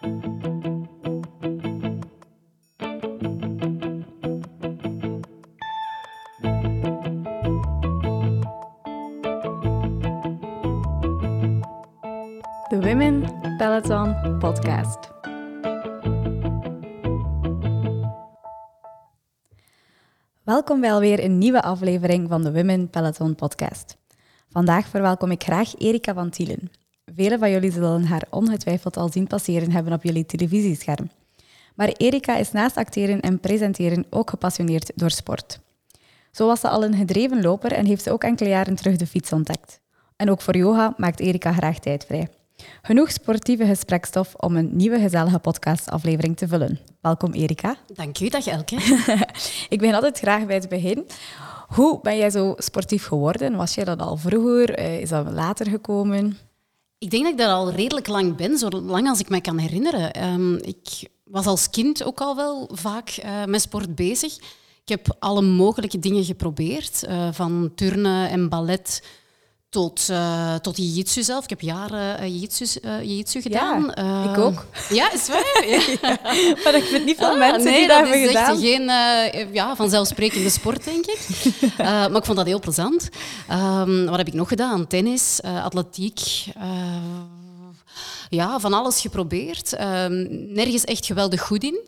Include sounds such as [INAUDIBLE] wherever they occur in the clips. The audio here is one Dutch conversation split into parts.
De Women Peloton Podcast. Welkom bij alweer een nieuwe aflevering van de Women Peloton Podcast. Vandaag verwelkom ik graag Erika van Tielen. Velen van jullie zullen haar ongetwijfeld al zien passeren hebben op jullie televisiescherm. Maar Erika is naast acteren en presenteren ook gepassioneerd door sport. Zo was ze al een gedreven loper en heeft ze ook enkele jaren terug de fiets ontdekt. En ook voor yoga maakt Erika graag tijd vrij. Genoeg sportieve gesprekstof om een nieuwe gezellige podcastaflevering te vullen. Welkom Erika. Dank u, dag Elke. [LAUGHS] ik begin altijd graag bij het begin. Hoe ben jij zo sportief geworden? Was jij dat al vroeger? Eh, is dat later gekomen? Ik denk dat ik dat al redelijk lang ben, zo lang als ik me kan herinneren. Ehm, ik was als kind ook al wel vaak uh, met sport bezig. Ik heb alle mogelijke dingen geprobeerd, uh, van turnen en ballet tot, uh, tot jiu-jitsu zelf. Ik heb jaren uh, jiu-jitsu, uh, jiu gedaan. Ja, ik ook. Ja, is waar? [LAUGHS] Ja. maar ik vind niet van ah, mensen nee, die dat, hebben gedaan. Nee, dat is geen ja, vanzelfsprekende sport, denk ik. [LAUGHS] maar ik vond dat heel plezant. Um, wat heb ik nog gedaan? Tennis, atletiek ja, van alles geprobeerd. Um, nergens echt geweldig goed in.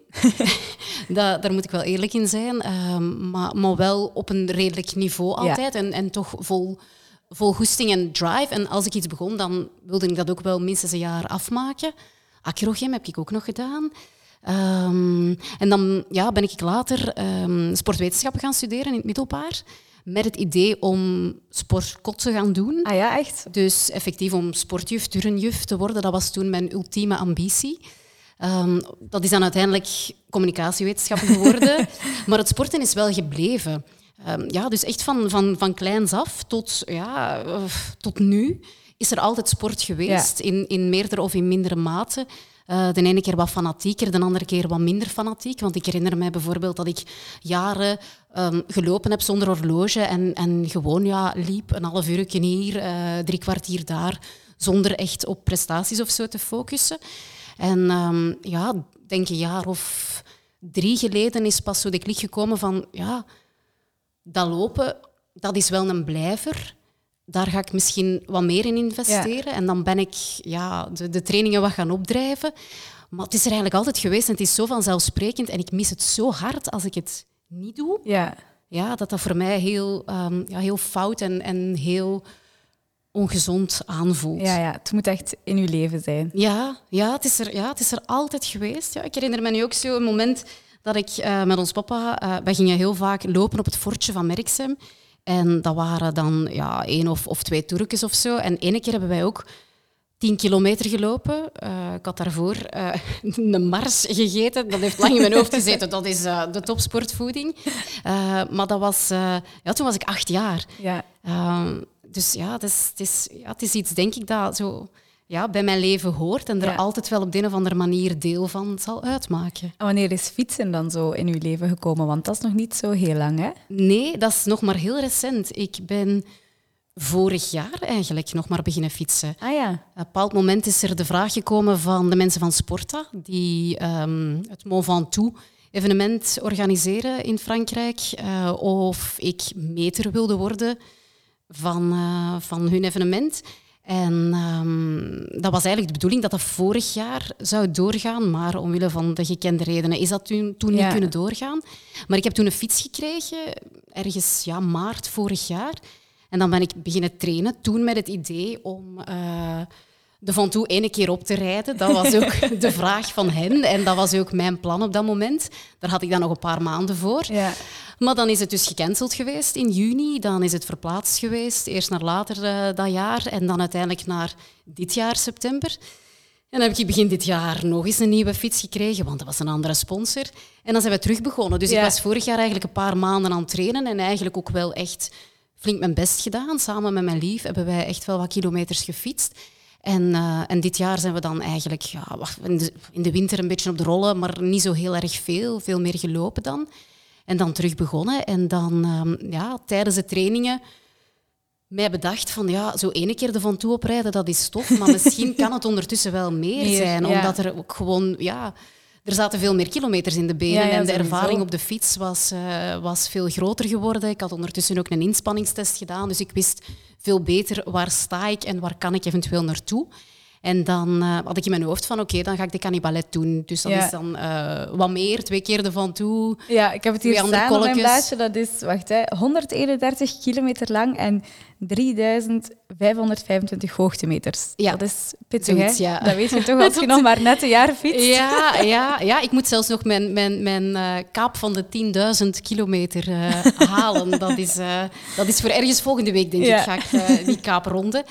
[LAUGHS] daar moet ik wel eerlijk in zijn. Um, maar, maar wel op een redelijk niveau altijd. Ja. En, en toch vol vol goesting en drive. En als ik iets begon, dan wilde ik dat ook wel minstens een jaar afmaken. Acrogym heb ik ook nog gedaan. Um, en dan ja, ben ik later um, sportwetenschappen gaan studeren in het middelbaar. Met het idee om sportkot te gaan doen. Ah ja, echt? Dus effectief om sportjuf, turnjuf te worden. Dat was toen mijn ultieme ambitie. Um, dat is dan uiteindelijk communicatiewetenschappen geworden. [LAUGHS] maar het sporten is wel gebleven. Um, ja, dus echt van, van, van kleins af tot, ja, uh, tot nu is er altijd sport geweest, ja. in, in meerdere of in mindere mate. Uh, de ene keer wat fanatieker, de andere keer wat minder fanatiek. Want ik herinner mij bijvoorbeeld dat ik jaren um, gelopen heb zonder horloge en, en gewoon ja, liep een half uur hier, uh, drie kwartier daar, zonder echt op prestaties of zo te focussen. En um, ja, denk een jaar of drie geleden is pas zo de klik gekomen van ja, dat lopen, dat is wel een blijver. Daar ga ik misschien wat meer in investeren. En dan ben ik ja, de, de trainingen wat gaan opdrijven. Maar het is er eigenlijk altijd geweest en het is zo vanzelfsprekend. En ik mis het zo hard als ik het niet doe. Ja. Ja, dat dat voor mij heel, um, ja, heel fout en, en heel ongezond aanvoelt. Ja, ja, het moet echt in uw leven zijn. Ja, ja, het, is er, ja het is er altijd geweest. Ja, ik herinner me nu ook zo een moment dat ik uh, met ons papa, uh, wij gingen heel vaak lopen op het fortje van Merksem. En dat waren dan ja, één of, of twee toerkes of zo. En ene keer hebben wij ook tien kilometer gelopen. Uh, ik had daarvoor uh, [LAUGHS] een mars gegeten. Dat heeft lang in mijn hoofd gezeten. Dat is uh, de topsportvoeding. maar dat was, ja, toen was ik acht jaar. Ja. Ehm, dus ja het, is, het, is, ja, het is iets, denk ik, dat zo ja, bij mijn leven hoort en er ja. altijd wel op de een of andere manier deel van zal uitmaken. En wanneer is fietsen dan zo in uw leven gekomen? Want dat is nog niet zo heel lang, hè? Nee, dat is nog maar heel recent. Ik ben vorig jaar eigenlijk nog maar beginnen fietsen. Ah ja. Op een bepaald moment is er de vraag gekomen van de mensen van Sporta, die um, het Mont Ventoux evenement organiseren in Frankrijk, uh, of ik meter wilde worden van, uh, van hun evenement. En um, dat was eigenlijk de bedoeling dat dat vorig jaar zou doorgaan, maar omwille van de gekende redenen is dat toen, toen ja. niet kunnen doorgaan. Maar ik heb toen een fiets gekregen, ergens ja, maart vorig jaar. En dan ben ik beginnen trainen, toen met het idee om uh, de Van Toe ene keer op te rijden. Dat was ook [LAUGHS] de vraag van hen en dat was ook mijn plan op dat moment. Daar had ik dan nog een paar maanden voor. Ja. Maar dan is het dus gecanceld geweest in juni. Dan is het verplaatst geweest, eerst naar later uh, dat jaar en dan uiteindelijk naar dit jaar, september. En dan heb ik begin dit jaar nog eens een nieuwe fiets gekregen, want dat was een andere sponsor. En dan zijn we terug begonnen. Dus ja. ik was vorig jaar eigenlijk een paar maanden aan het trainen en eigenlijk ook wel echt flink mijn best gedaan. Samen met mijn lief hebben wij echt wel wat kilometers gefietst. En, uh, en dit jaar zijn we dan eigenlijk ja, in, de, in de winter een beetje op de rollen, maar niet zo heel erg veel. Veel meer gelopen dan. En dan terug begonnen. En dan um, ja, tijdens de trainingen mij bedacht van ja, zo ene keer de Van Toe oprijden, dat is tof, maar [LAUGHS] misschien kan het ondertussen wel meer, Meer, zijn, ja. omdat er ook gewoon, ja, er zaten veel meer kilometers in de benen Ja, ja, en de ervaring op de fiets was, eh, was veel groter geworden. Ik had ondertussen ook een inspanningstest gedaan, dus ik wist veel beter waar sta ik en waar kan ik eventueel naartoe. En dan eh, had ik in mijn hoofd van oké, dan ga ik de cannibalet doen. Dus dat Ja. is dan eh, wat meer, twee keer de Van Toe. Ja, ik heb het hier staan op mijn blaadje. Dat is, wacht, hè, 131 kilometer lang en 3525 hoogtemeters. Ja, Dat is pittig, hè? ja. Dat weet je [LAUGHS] toch als je nog maar net een jaar fietst. Ja, ja, ja, ik moet zelfs nog mijn, mijn, mijn eh, kaap van de 10.000 kilometer halen. Dat is, dat is voor ergens volgende week, denk Ja. ik, ga ik die kaap ronden.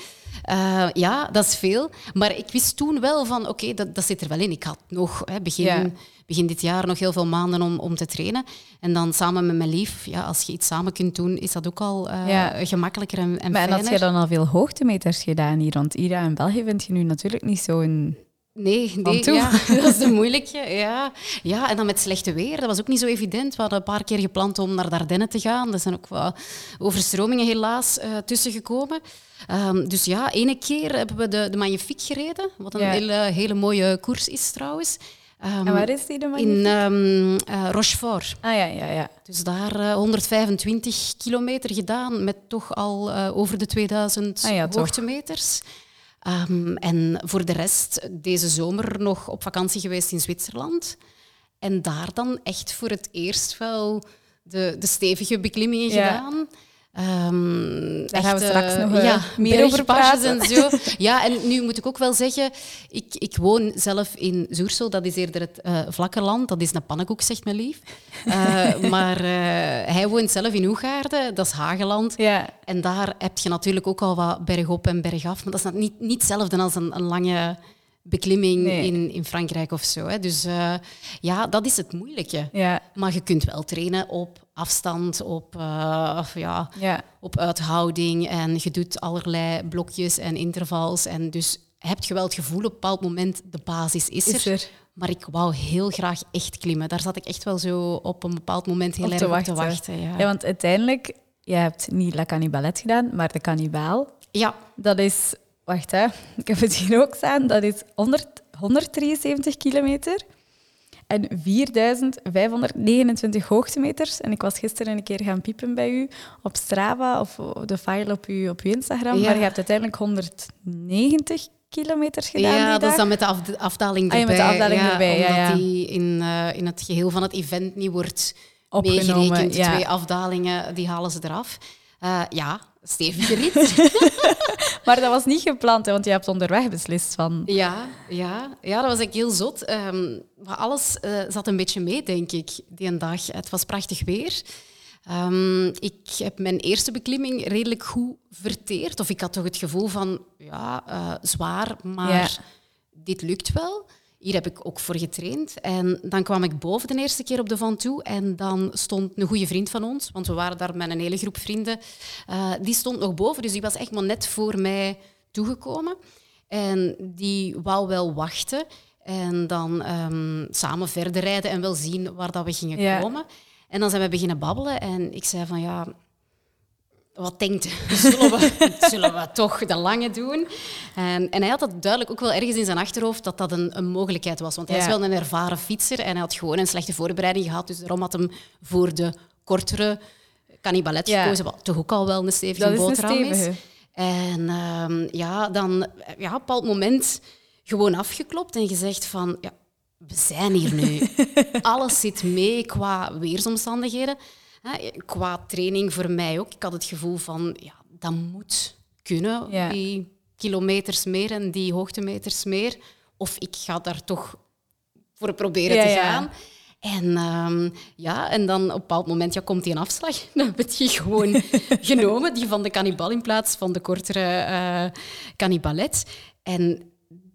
Eh, ja, dat is veel. Maar ik wist toen wel van, oké, dat, dat zit er wel in. Ik had nog hè, begin, Ja. begin dit jaar nog heel veel maanden om, om te trainen. En dan samen met mijn lief, ja, als je iets samen kunt doen, is dat ook al eh, Ja. gemakkelijker en, en Maar en had je dan al veel hoogtemeters gedaan hier? Want hier in België vind je nu natuurlijk niet zo'n... Nee, nee ja, [LAUGHS] dat is de moeilijke. Ja. ja, en dan met slechte weer. Dat was ook niet zo evident. We hadden een paar keer gepland om naar de Ardennen te gaan. Er zijn ook wat overstromingen helaas eh tussen gekomen. Ehm, dus ja, ene keer hebben we de, de Magnifique gereden. Wat een Ja. hele, hele mooie koers is trouwens. Ehm, En waar is die dan? in ehm, eh, Rochefort. Ah ja, ja, ja. Dus daar eh, 125 kilometer gedaan met toch al over de 2000 Ah ja, toch. Ehm, en voor de rest deze zomer nog op vakantie geweest in Zwitserland. En daar dan echt voor het eerst wel de, de stevige beklimmingen Ja. gedaan. Ehm, Daar gaan we straks eh, nog, eh, ja, meer over praten. En zo. [LAUGHS] Ja, en nu moet ik ook wel zeggen, ik, ik woon zelf in Zoersel, dat is eerder het eh, vlakke land. Dat is een pannenkoek, zegt mijn lief. Eh, [LAUGHS] maar eh, hij woont zelf in Hoegaarden, dat is Hageland. Ja, En daar heb je natuurlijk ook al wat bergop en bergaf. Maar dat is niet, niet hetzelfde als een, een lange beklimming Nee. in, in Frankrijk of zo. Hè. Dus eh, ja, dat is het moeilijke. ja, Maar je kunt wel trainen op afstand, op, eh, ja, ja. op uithouding. En je doet allerlei blokjes en intervals. En dus heb je wel het gevoel op een bepaald moment, de basis is er. Is er. Maar ik wou heel graag echt klimmen. Daar zat ik echt wel zo op een bepaald moment heel Op erg te op te wachten. wachten. Ja. Ja, want uiteindelijk, je hebt niet La Cannibalet gedaan, maar de Cannibaal, ja. dat is, wacht hè, ik heb het hier ook staan, dat is 100, 173 kilometer en 4529 hoogtemeters. En ik was gisteren een keer gaan piepen bij u op Strava of de file op uw, op uw Instagram, Ja. maar je hebt uiteindelijk 190 kilometers gedaan Ja, dat is dan met de afd- afdaling Ah, ja, erbij. met de afdaling erbij, Omdat ja. die in, eh, in het geheel van het event niet wordt Opgenomen, meegerekend. ja. Twee afdalingen, die halen ze eraf. Eh, ja, stevige rit. [LAUGHS] [LAUGHS] Maar dat was niet gepland, hè, want je hebt onderweg beslist van... ja, ja, ja, dat was eigenlijk heel zot. Ehm, maar alles eh, zat een beetje mee, denk ik, die een dag. Het was prachtig weer. Ehm, ik heb mijn eerste beklimming redelijk goed verteerd. Of ik had toch het gevoel van, ja, eh, zwaar, maar Ja. dit lukt wel. Hier heb ik ook voor getraind. En dan kwam ik boven de eerste keer op de Van toe. En dan stond een goede vriend van ons, want we waren daar met een hele groep vrienden, eh, die stond nog boven. Dus die was echt maar net voor mij toegekomen. En die wou wel wachten en dan ehm, samen verder rijden en wel zien waar dat we gingen Ja. komen. En dan zijn we beginnen babbelen en ik zei van ja, wat denkt? [LAUGHS] Zullen we, [LAUGHS] zullen we toch de lange doen? En, en hij had dat duidelijk ook wel ergens in zijn achterhoofd dat dat een, een mogelijkheid was. Want hij Ja. is wel een ervaren fietser en hij had gewoon een slechte voorbereiding gehad. Dus daarom had hem voor de kortere cannibalet Ja. gekozen, wat toch ook al wel een stevige Dat is een boterham is. En ehm, ja, dan ja, op een bepaald moment gewoon afgeklopt en gezegd van... Ja, we zijn hier nu. [LAUGHS] Alles zit mee qua weersomstandigheden. Hè, qua training voor mij ook. Ik had het gevoel van, ja, dat moet kunnen. Ja. Die kilometers meer en die hoogtemeters meer. Of ik ga daar toch voor proberen Ja, te gaan. En, ehm, ja, en dan op een bepaald moment ja, komt die een afslag. [LAUGHS] Dan heb ik die gewoon [LAUGHS] genomen, die van de cannibal in plaats van de kortere eh cannibalet. En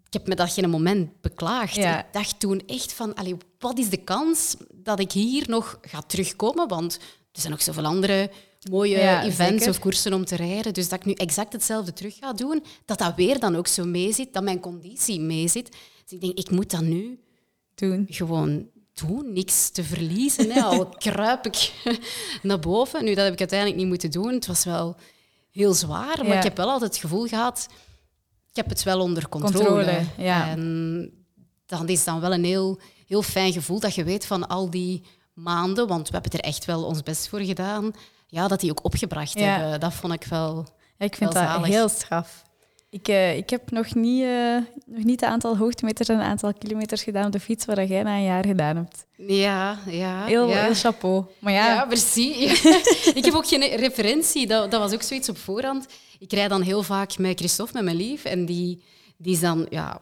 ik heb me dat geen moment beklaagd. Ja. Ik dacht toen echt van, allee, wat is de kans dat ik hier nog ga terugkomen? Want er zijn nog zoveel andere mooie Ja, events zeker. of koersen om te rijden. Dus dat ik nu exact hetzelfde terug ga doen, dat dat weer dan ook zo meezit, dat mijn conditie meezit. Dus ik denk, ik moet dat nu Toen. gewoon doen, niks te verliezen. Hè. Al [LAUGHS] kruip ik [LAUGHS] naar boven. Nu, dat heb ik uiteindelijk niet moeten doen. Het was wel heel zwaar. Maar Ja. ik heb wel altijd het gevoel gehad, ik heb het wel onder controle. Controle, ja. En dat is dan wel een heel, heel fijn gevoel dat je weet van al die maanden, want we hebben er echt wel ons best voor gedaan, ja, dat die ook opgebracht Ja. hebben. Dat vond ik wel... Ja, ik vind Wel dat zalig. heel straf. Ik, eh, ik heb nog niet, eh, nog niet het aantal hoogtemeters en het aantal kilometers gedaan op de fiets wat jij na een jaar gedaan hebt. Ja, ja. Heel, ja. heel chapeau. Maar ja, Ja, precies. [LAUGHS] ik heb ook geen referentie. Dat, dat was ook zoiets op voorhand. Ik rijd dan heel vaak met Christophe, met mijn lief. En die, die is dan ja,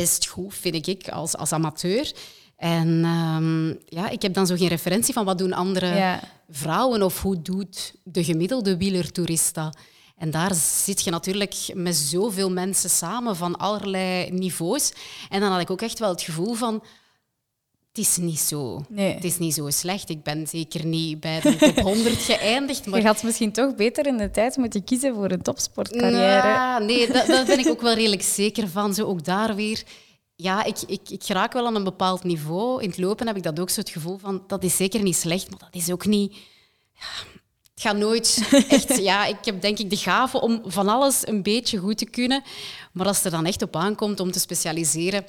best goed, vind ik, als, als amateur. En ehm, ja, ik heb dan zo geen referentie van wat doen andere ja, vrouwen of hoe doet de gemiddelde wielertoerista. En daar zit je natuurlijk met zoveel mensen samen van allerlei niveaus. En dan had ik ook echt wel het gevoel van... Het is niet zo. nee. Het is niet zo slecht. Ik ben zeker niet bij de top [LAUGHS] 100 geëindigd. Maar Je had misschien toch beter in de tijd moeten kiezen voor een topsportcarrière. Nou, nee, da- daar ben ik ook wel [LAUGHS] redelijk zeker van. Zo ook daar weer. Ja, ik, ik, ik raak wel aan een bepaald niveau. In het lopen heb ik dat ook zo het gevoel van, dat is zeker niet slecht, maar dat is ook niet... Ja, het gaat nooit [LAUGHS] echt... Ja, ik heb denk ik de gave om van alles een beetje goed te kunnen. Maar als het er dan echt op aankomt om te specialiseren,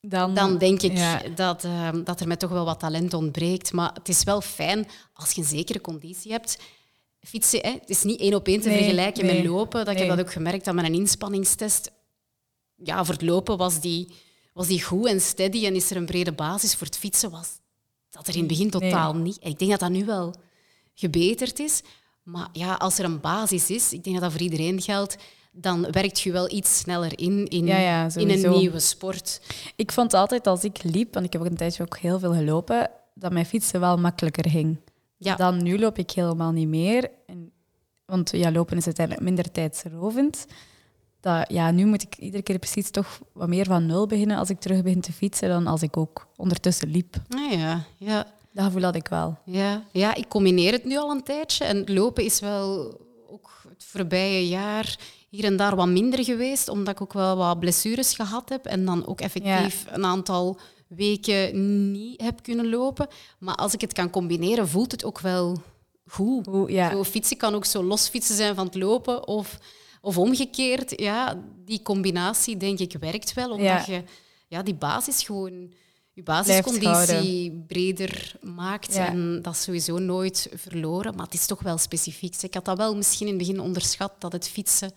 Dan, dan denk ik ja. dat, eh, dat er mij toch wel wat talent ontbreekt. Maar het is wel fijn als je een zekere conditie hebt. Fietsen, hè, het is niet één op één te Nee, vergelijken nee, met lopen. Dat Ik heb dat ook gemerkt aan mijn inspanningstest. Ja, voor het lopen was die, was die goed en steady en is er een brede basis. Voor het fietsen was dat er in het begin totaal niet. En ik denk dat dat nu wel gebeterd is. Maar ja, als er een basis is, ik denk dat dat voor iedereen geldt, dan werkt je wel iets sneller in, in, Ja, ja, in een nieuwe sport. Ik vond altijd als ik liep, want ik heb ook een tijdje ook heel veel gelopen, dat mijn fietsen wel makkelijker ging. Ja. Dan nu loop ik helemaal niet meer. En, want ja, lopen is uiteindelijk minder tijdsrovend. Dat, ja, nu moet ik iedere keer precies toch wat meer van nul beginnen als ik terug begin te fietsen dan als ik ook ondertussen liep. Ah ja, ja. Dat gevoel had ik wel. Ja, ja, ik combineer het nu al een tijdje. En lopen is wel ook het voorbije jaar hier en daar wat minder geweest, omdat ik ook wel wat blessures gehad heb en dan ook effectief een aantal weken niet heb kunnen lopen. Maar als ik het kan combineren, voelt het ook wel goed. Hoe, ja. Zo fietsen kan ook zo los fietsen zijn van het lopen of, of omgekeerd. Ja, die combinatie, denk ik, werkt wel, omdat Ja. je ja, die basis gewoon... Je basisconditie breder maakt. Ja. En dat is sowieso nooit verloren. Maar het is toch wel specifiek. Ik had dat wel misschien in het begin onderschat, dat het fietsen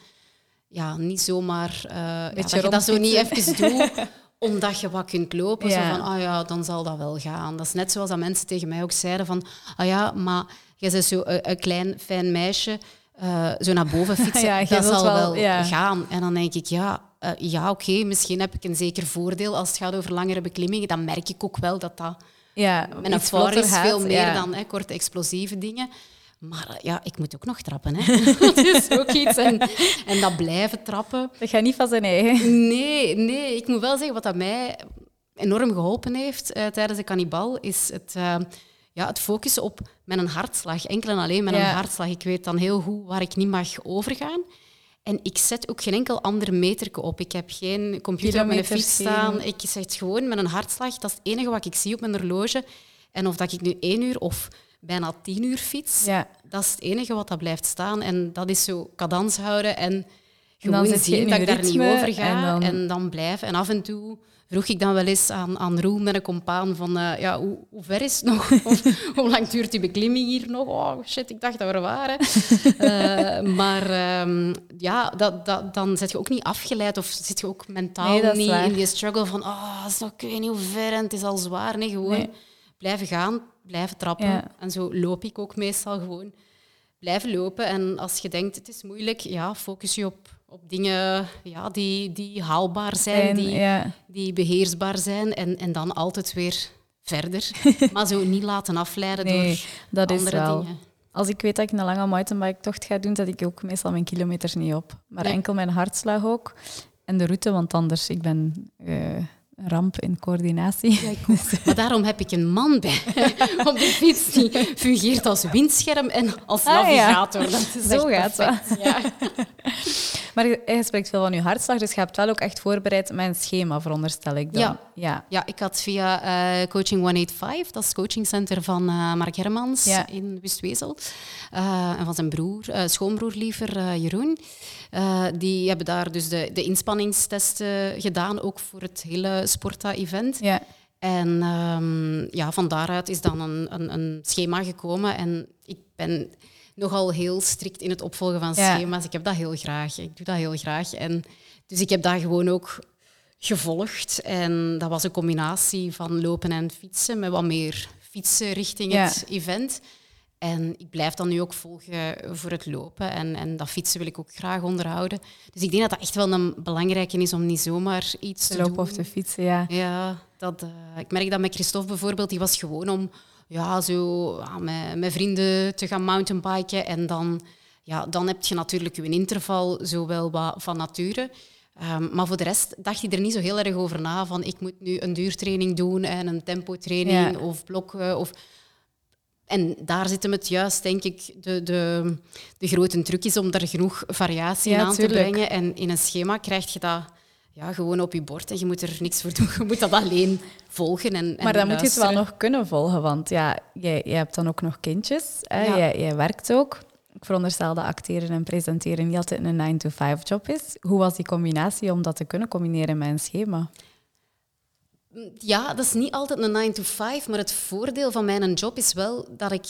ja, niet zomaar... ja, dat je dat zo niet even doet, [LAUGHS] omdat je wat kunt lopen. Ja. Zo van, ah ja, dan zal dat wel gaan. Dat is net zoals dat mensen tegen mij ook zeiden van, ah ja, maar jij bent zo een, een klein, fijn meisje, eh, zo naar boven [LAUGHS] fietsen, Ja, dat zal wel- wel ja. gaan. En dan denk ik, ja, eh, ja oké, misschien heb ik een zeker voordeel als het gaat over langere beklimmingen. Dan merk ik ook wel dat dat ja, mijn ervaring vlotter is veel meer dan hè, korte explosieve dingen. Maar eh, ja, ik moet ook nog trappen. Hè. [LAUGHS] [LAUGHS] dat is ook iets. En, [LAUGHS] en dat blijven trappen. Dat gaat niet van zijn eigen. Nee, nee, ik moet wel zeggen wat dat mij enorm geholpen heeft eh, tijdens de kannibal, is het, eh, ja, het focussen op mijn hartslag. Enkel en alleen met Ja. een hartslag. Ik weet dan heel goed waar ik niet mag overgaan. En ik zet ook geen enkel ander meterke op. Ik heb geen computer op mijn fiets staan. geen- Ik zet gewoon met een hartslag. Dat is het enige wat ik zie op mijn horloge. En of dat ik nu één uur of bijna tien uur fiets, Ja. dat is het enige wat dat blijft staan. En dat is zo cadans houden en gewoon je zien dat ik daar niet over ga en en dan- blijven. En af en toe vroeg ik dan wel eens aan, aan Roel met een compaan van eh, ja, hoe, hoe ver is het nog? [LAUGHS] Of hoe lang duurt die beklimming hier nog? Oh shit, ik dacht dat we er waren. [LAUGHS] Eh, maar ehm, ja, dat, dat, dan zit je ook niet afgeleid of zit je ook mentaal Nee, niet waar. in die struggle van oh, is nog, ik weet niet hoe ver en het is al zwaar. Nee, gewoon Nee. blijven gaan, blijven trappen. Ja. En zo loop ik ook meestal gewoon blijven lopen. En als je denkt, het is moeilijk, ja, focus je op, op dingen ja, die, die haalbaar zijn, En, die, ja. die beheersbaar zijn. En, en dan altijd weer verder. [LAUGHS] maar zo niet laten afleiden Nee, door dat is andere wel. dingen. Als ik weet dat ik een lange mountainbike-tocht ga doen, zet ik ook meestal mijn kilometers niet op. Maar Nee. enkel mijn hartslag ook. En de route, want anders, ik ben een ramp in coördinatie. Maar daarom heb ik een man bij [LAUGHS] op de fiets die fungeert als windscherm en als Ah, ja. navigator. Dat is Zo gaat perfect. Ja. [LAUGHS] Maar je, spreekt veel van je hartslag, dus je hebt wel ook echt voorbereid met een schema, veronderstel ik dan. Ja. ja. Ja, ik had via eh, Coaching 185, dat is het coachingcenter van eh, Mark Hermans Ja. in Wustwezel. Eh, en van zijn broer, schoonbroer liever, Jeroen. Die hebben daar dus de, de inspanningstesten gedaan, ook voor het hele Sporta-event. Ja. En ehm, ja, van daaruit is dan een, een, een schema gekomen. En ik ben nogal heel strikt in het opvolgen van Ja. schema's. Ik heb dat heel graag. Ik doe dat heel graag. En dus ik heb dat gewoon ook gevolgd. En dat was een combinatie van lopen en fietsen, met wat meer fietsen richting Ja. het event. En ik blijf dat nu ook volgen voor het lopen. En, en dat fietsen wil ik ook graag onderhouden. Dus ik denk dat dat echt wel een belangrijke is om niet zomaar iets Te te, lopen doen. of te fietsen, ja. Ja, dat, eh, ik merk dat met Christophe bijvoorbeeld, die was gewoon om ja, zo, ja, met, met vrienden te gaan mountainbiken. En dan, ja, dan heb je natuurlijk je interval, zowel wat van nature. Ehm, maar voor de rest dacht hij er niet zo heel erg over na van ik moet nu een duurtraining doen en een tempotraining Ja. of blokken. Of... En daar zit hem het juist, denk ik, de, de, de grote truc is om daar genoeg variatie Ja, in aan te brengen. En in een schema krijg je dat ja, gewoon op je bord en je moet er niks voor doen. Je moet dat alleen volgen en, en Maar dan moet je het wel nog kunnen volgen, want ja, jij, jij hebt dan ook nog kindjes. Hè? Ja. Jij, jij werkt ook. Ik veronderstel dat acteren en presenteren niet altijd een 9-to-5-job is. Hoe was die combinatie om dat te kunnen combineren met een schema? Ja, dat is niet altijd een 9 to 5, maar het voordeel van mijn job is wel dat ik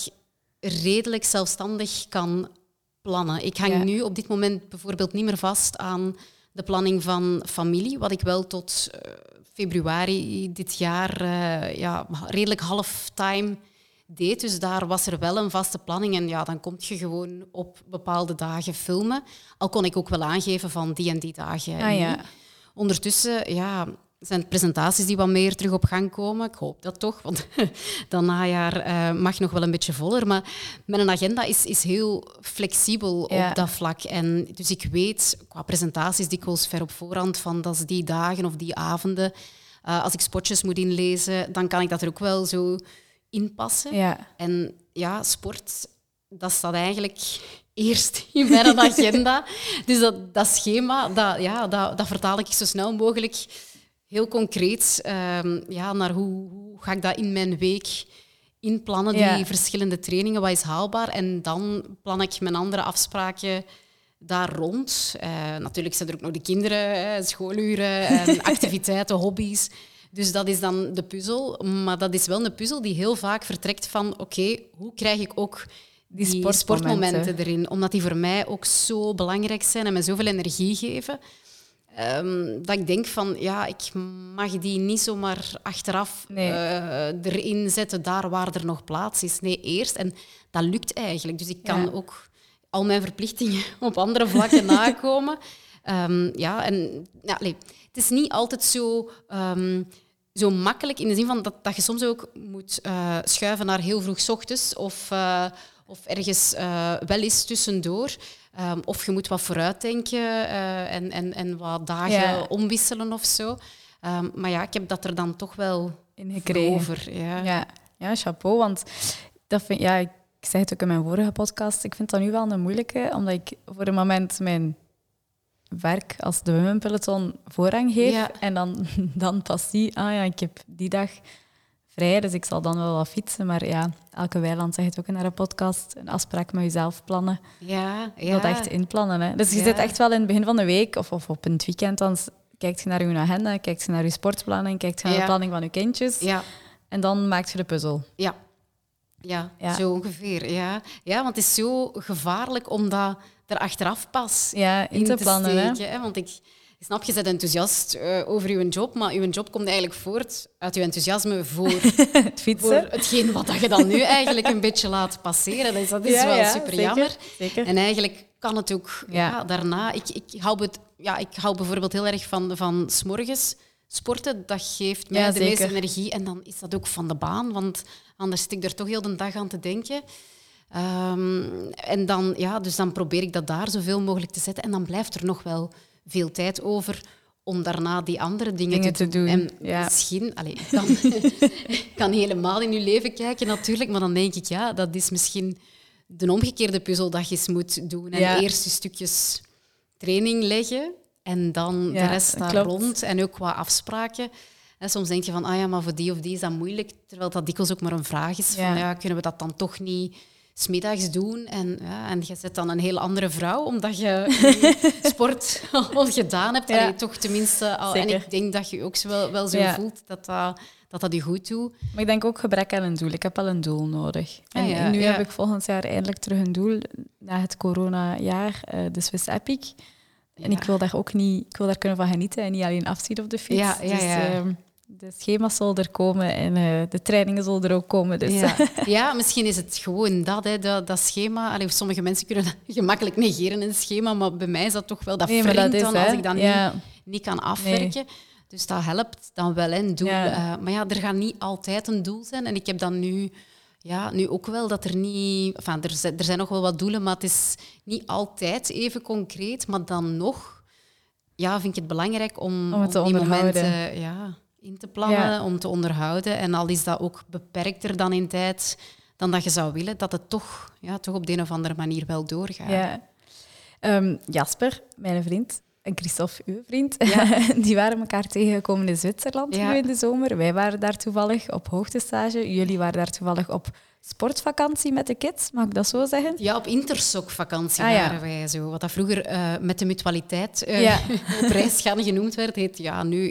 redelijk zelfstandig kan plannen. Ik hang Ja. nu op dit moment bijvoorbeeld niet meer vast aan de planning van familie, wat ik wel tot eh, februari dit jaar eh, ja, redelijk halftime deed. Dus daar was er wel een vaste planning en ja, dan kom je gewoon op bepaalde dagen filmen. Al kon ik ook wel aangeven van die en die dagen. Ah, ja. Ondertussen ja, zijn presentaties die wat meer terug op gang komen. Ik hoop dat toch, want [LAUGHS] dat najaar eh, mag nog wel een beetje voller. Maar mijn agenda is, is heel flexibel Ja. op dat vlak. En dus ik weet qua presentaties dikwijls ver op voorhand van dat is die dagen of die avonden. Eh, als ik spotjes moet inlezen, dan kan ik dat er ook wel zo inpassen. Ja, En ja, sport, dat staat eigenlijk eerst [LAUGHS] in mijn agenda. [LAUGHS] Dus dat, dat schema, dat, ja, dat, dat vertaal ik zo snel mogelijk heel concreet ehm, ja, naar hoe, hoe ga ik dat in mijn week inplannen, die Ja. verschillende trainingen, wat is haalbaar. En dan plan ik mijn andere afspraken daar rond. Eh, natuurlijk zijn er ook nog de kinderen, schooluren, [LAUGHS] en activiteiten, hobby's. Dus dat is dan de puzzel. Maar dat is wel een puzzel die heel vaak vertrekt van oké, hoe krijg ik ook Die die, sportmomenten. sportmomenten erin? Omdat die voor mij ook zo belangrijk zijn en me zoveel energie geven. Ehm, dat ik denk van, ja, ik mag die niet zomaar achteraf Nee. eh, erin zetten, daar waar er nog plaats is. Nee, eerst. En dat lukt eigenlijk. Dus ik kan Ja. ook al mijn verplichtingen [LAUGHS] op andere vlakken [LAUGHS] nakomen. Ehm, ja, en ja, allee, het is niet altijd zo, ehm, zo makkelijk in de zin van dat, dat je soms ook moet eh, schuiven naar heel vroeg ochtends of, eh, of ergens wel eens tussendoor. Ehm, of je moet wat vooruitdenken eh, en, en, en wat dagen Ja. omwisselen of zo. Ehm, maar ja, ik heb dat er dan toch wel ingekregen. over. Ja. Ja, ja chapeau. Want dat vind, ja, ik zei het ook in mijn vorige podcast. Ik vind dat nu wel een moeilijke, omdat ik voor een moment mijn werk als de Women Peloton voorrang geef. Ja. En dan, [LAUGHS] dan pas zie, ah ja, ik heb die dag vrij, dus ik zal dan wel wat fietsen. Maar ja, elke weiland zegt het ook in haar podcast, een afspraak met jezelf plannen. Ja, ja. wilt echt inplannen. Hè? Dus je Ja. zit echt wel in het begin van de week of, of op een weekend, dan kijkt je naar je agenda, kijkt je naar je sportplanning, kijkt je naar Ja. de planning van je kindjes. Ja, En dan maakt je de puzzel. ja. Ja, zo ongeveer. Ja. ja, want het is zo gevaarlijk om dat er achteraf pas Ja, in, te plannen. Steken. Hè? Want ik snap, je bent enthousiast eh, over je job, maar je job komt eigenlijk voort uit je enthousiasme voor, [LAUGHS] Het fietsen. voor hetgeen wat dat je dan nu eigenlijk een beetje laat passeren. Dus dat is Ja, wel ja, super zeker, jammer. zeker. En eigenlijk kan het ook Ja. daarna. Ik, ik, hou het, ja, ik hou bijvoorbeeld heel erg van, van 's morgens sporten. Dat geeft mij Ja, de meeste energie. En dan is dat ook van de baan, want anders zit ik er toch heel de dag aan te denken. Ehm, en dan, ja, dus dan probeer ik dat daar zoveel mogelijk te zetten. En dan blijft er nog wel veel tijd over om daarna die andere dingen, Dingen te, te doen, En ja. misschien, allee, ik kan, helemaal in je leven kijken natuurlijk, maar dan denk ik, ja, dat is misschien de omgekeerde puzzel dat je eens moet doen. En Ja. eerst je stukjes training leggen en dan Ja, de rest daar klopt. rond en ook qua afspraken. En soms denk je van, ah ja, maar voor die of die is dat moeilijk, terwijl dat dikwijls ook maar een vraag is van, ja, kunnen we dat dan toch niet smiddags doen? En, ja, en je zet dan een heel andere vrouw, omdat je [LAUGHS] sport al gedaan hebt. Ja. Allee, toch tenminste al. En ik denk dat je ook zo wel, wel zo Ja. voelt dat dat, dat dat je goed doet. Maar ik denk ook gebrek aan een doel. Ik heb wel een doel nodig. En Ah ja, nu heb ik volgend jaar eindelijk terug een doel na het coronajaar, eh de Swiss Epic. En ik wil daar ook niet, ik wil daar kunnen van genieten en niet alleen afzien op de fiets. Dus, ja. De schema's zullen er komen en eh, de trainingen zullen er ook komen. Dus Ja. [LAUGHS] ja, misschien is het gewoon dat, hè, dat, dat schema. Allee, sommige mensen kunnen dat [LAUGHS] gemakkelijk negeren, een schema, maar bij mij is dat toch wel dat Nee, dat is, dan hè. als ik dat Ja. niet, niet kan afwerken. Dus dat helpt dan wel, een doel. Ja. Eh, maar ja, er gaat niet altijd een doel zijn. En ik heb dan nu, ja, nu ook wel dat er niet... Enfin, er, zijn, er zijn nog wel wat doelen, maar het is niet altijd even concreet. Maar dan nog ja, vind ik het belangrijk om, Om het te die onderhouden. momenten ja, in te plannen, Ja. om te onderhouden. En al is dat ook beperkter dan in tijd dan dat je zou willen, dat het toch, ja, toch op de een of andere manier wel doorgaat. Ja. Ehm, Jasper, mijn vriend, en Christophe, uw vriend, [LAUGHS] die waren elkaar tegengekomen in Zwitserland Ja. nu in de zomer. Wij waren daar toevallig op hoogtestage. Jullie waren daar toevallig op sportvakantie met de kids, mag ik dat zo zeggen? Ja, op Intersoc-vakantie Ah, ja. waren wij zo. Wat dat vroeger eh, met de mutualiteit eh, Ja. [LAUGHS] op reis gaan genoemd werd, heet ja, nu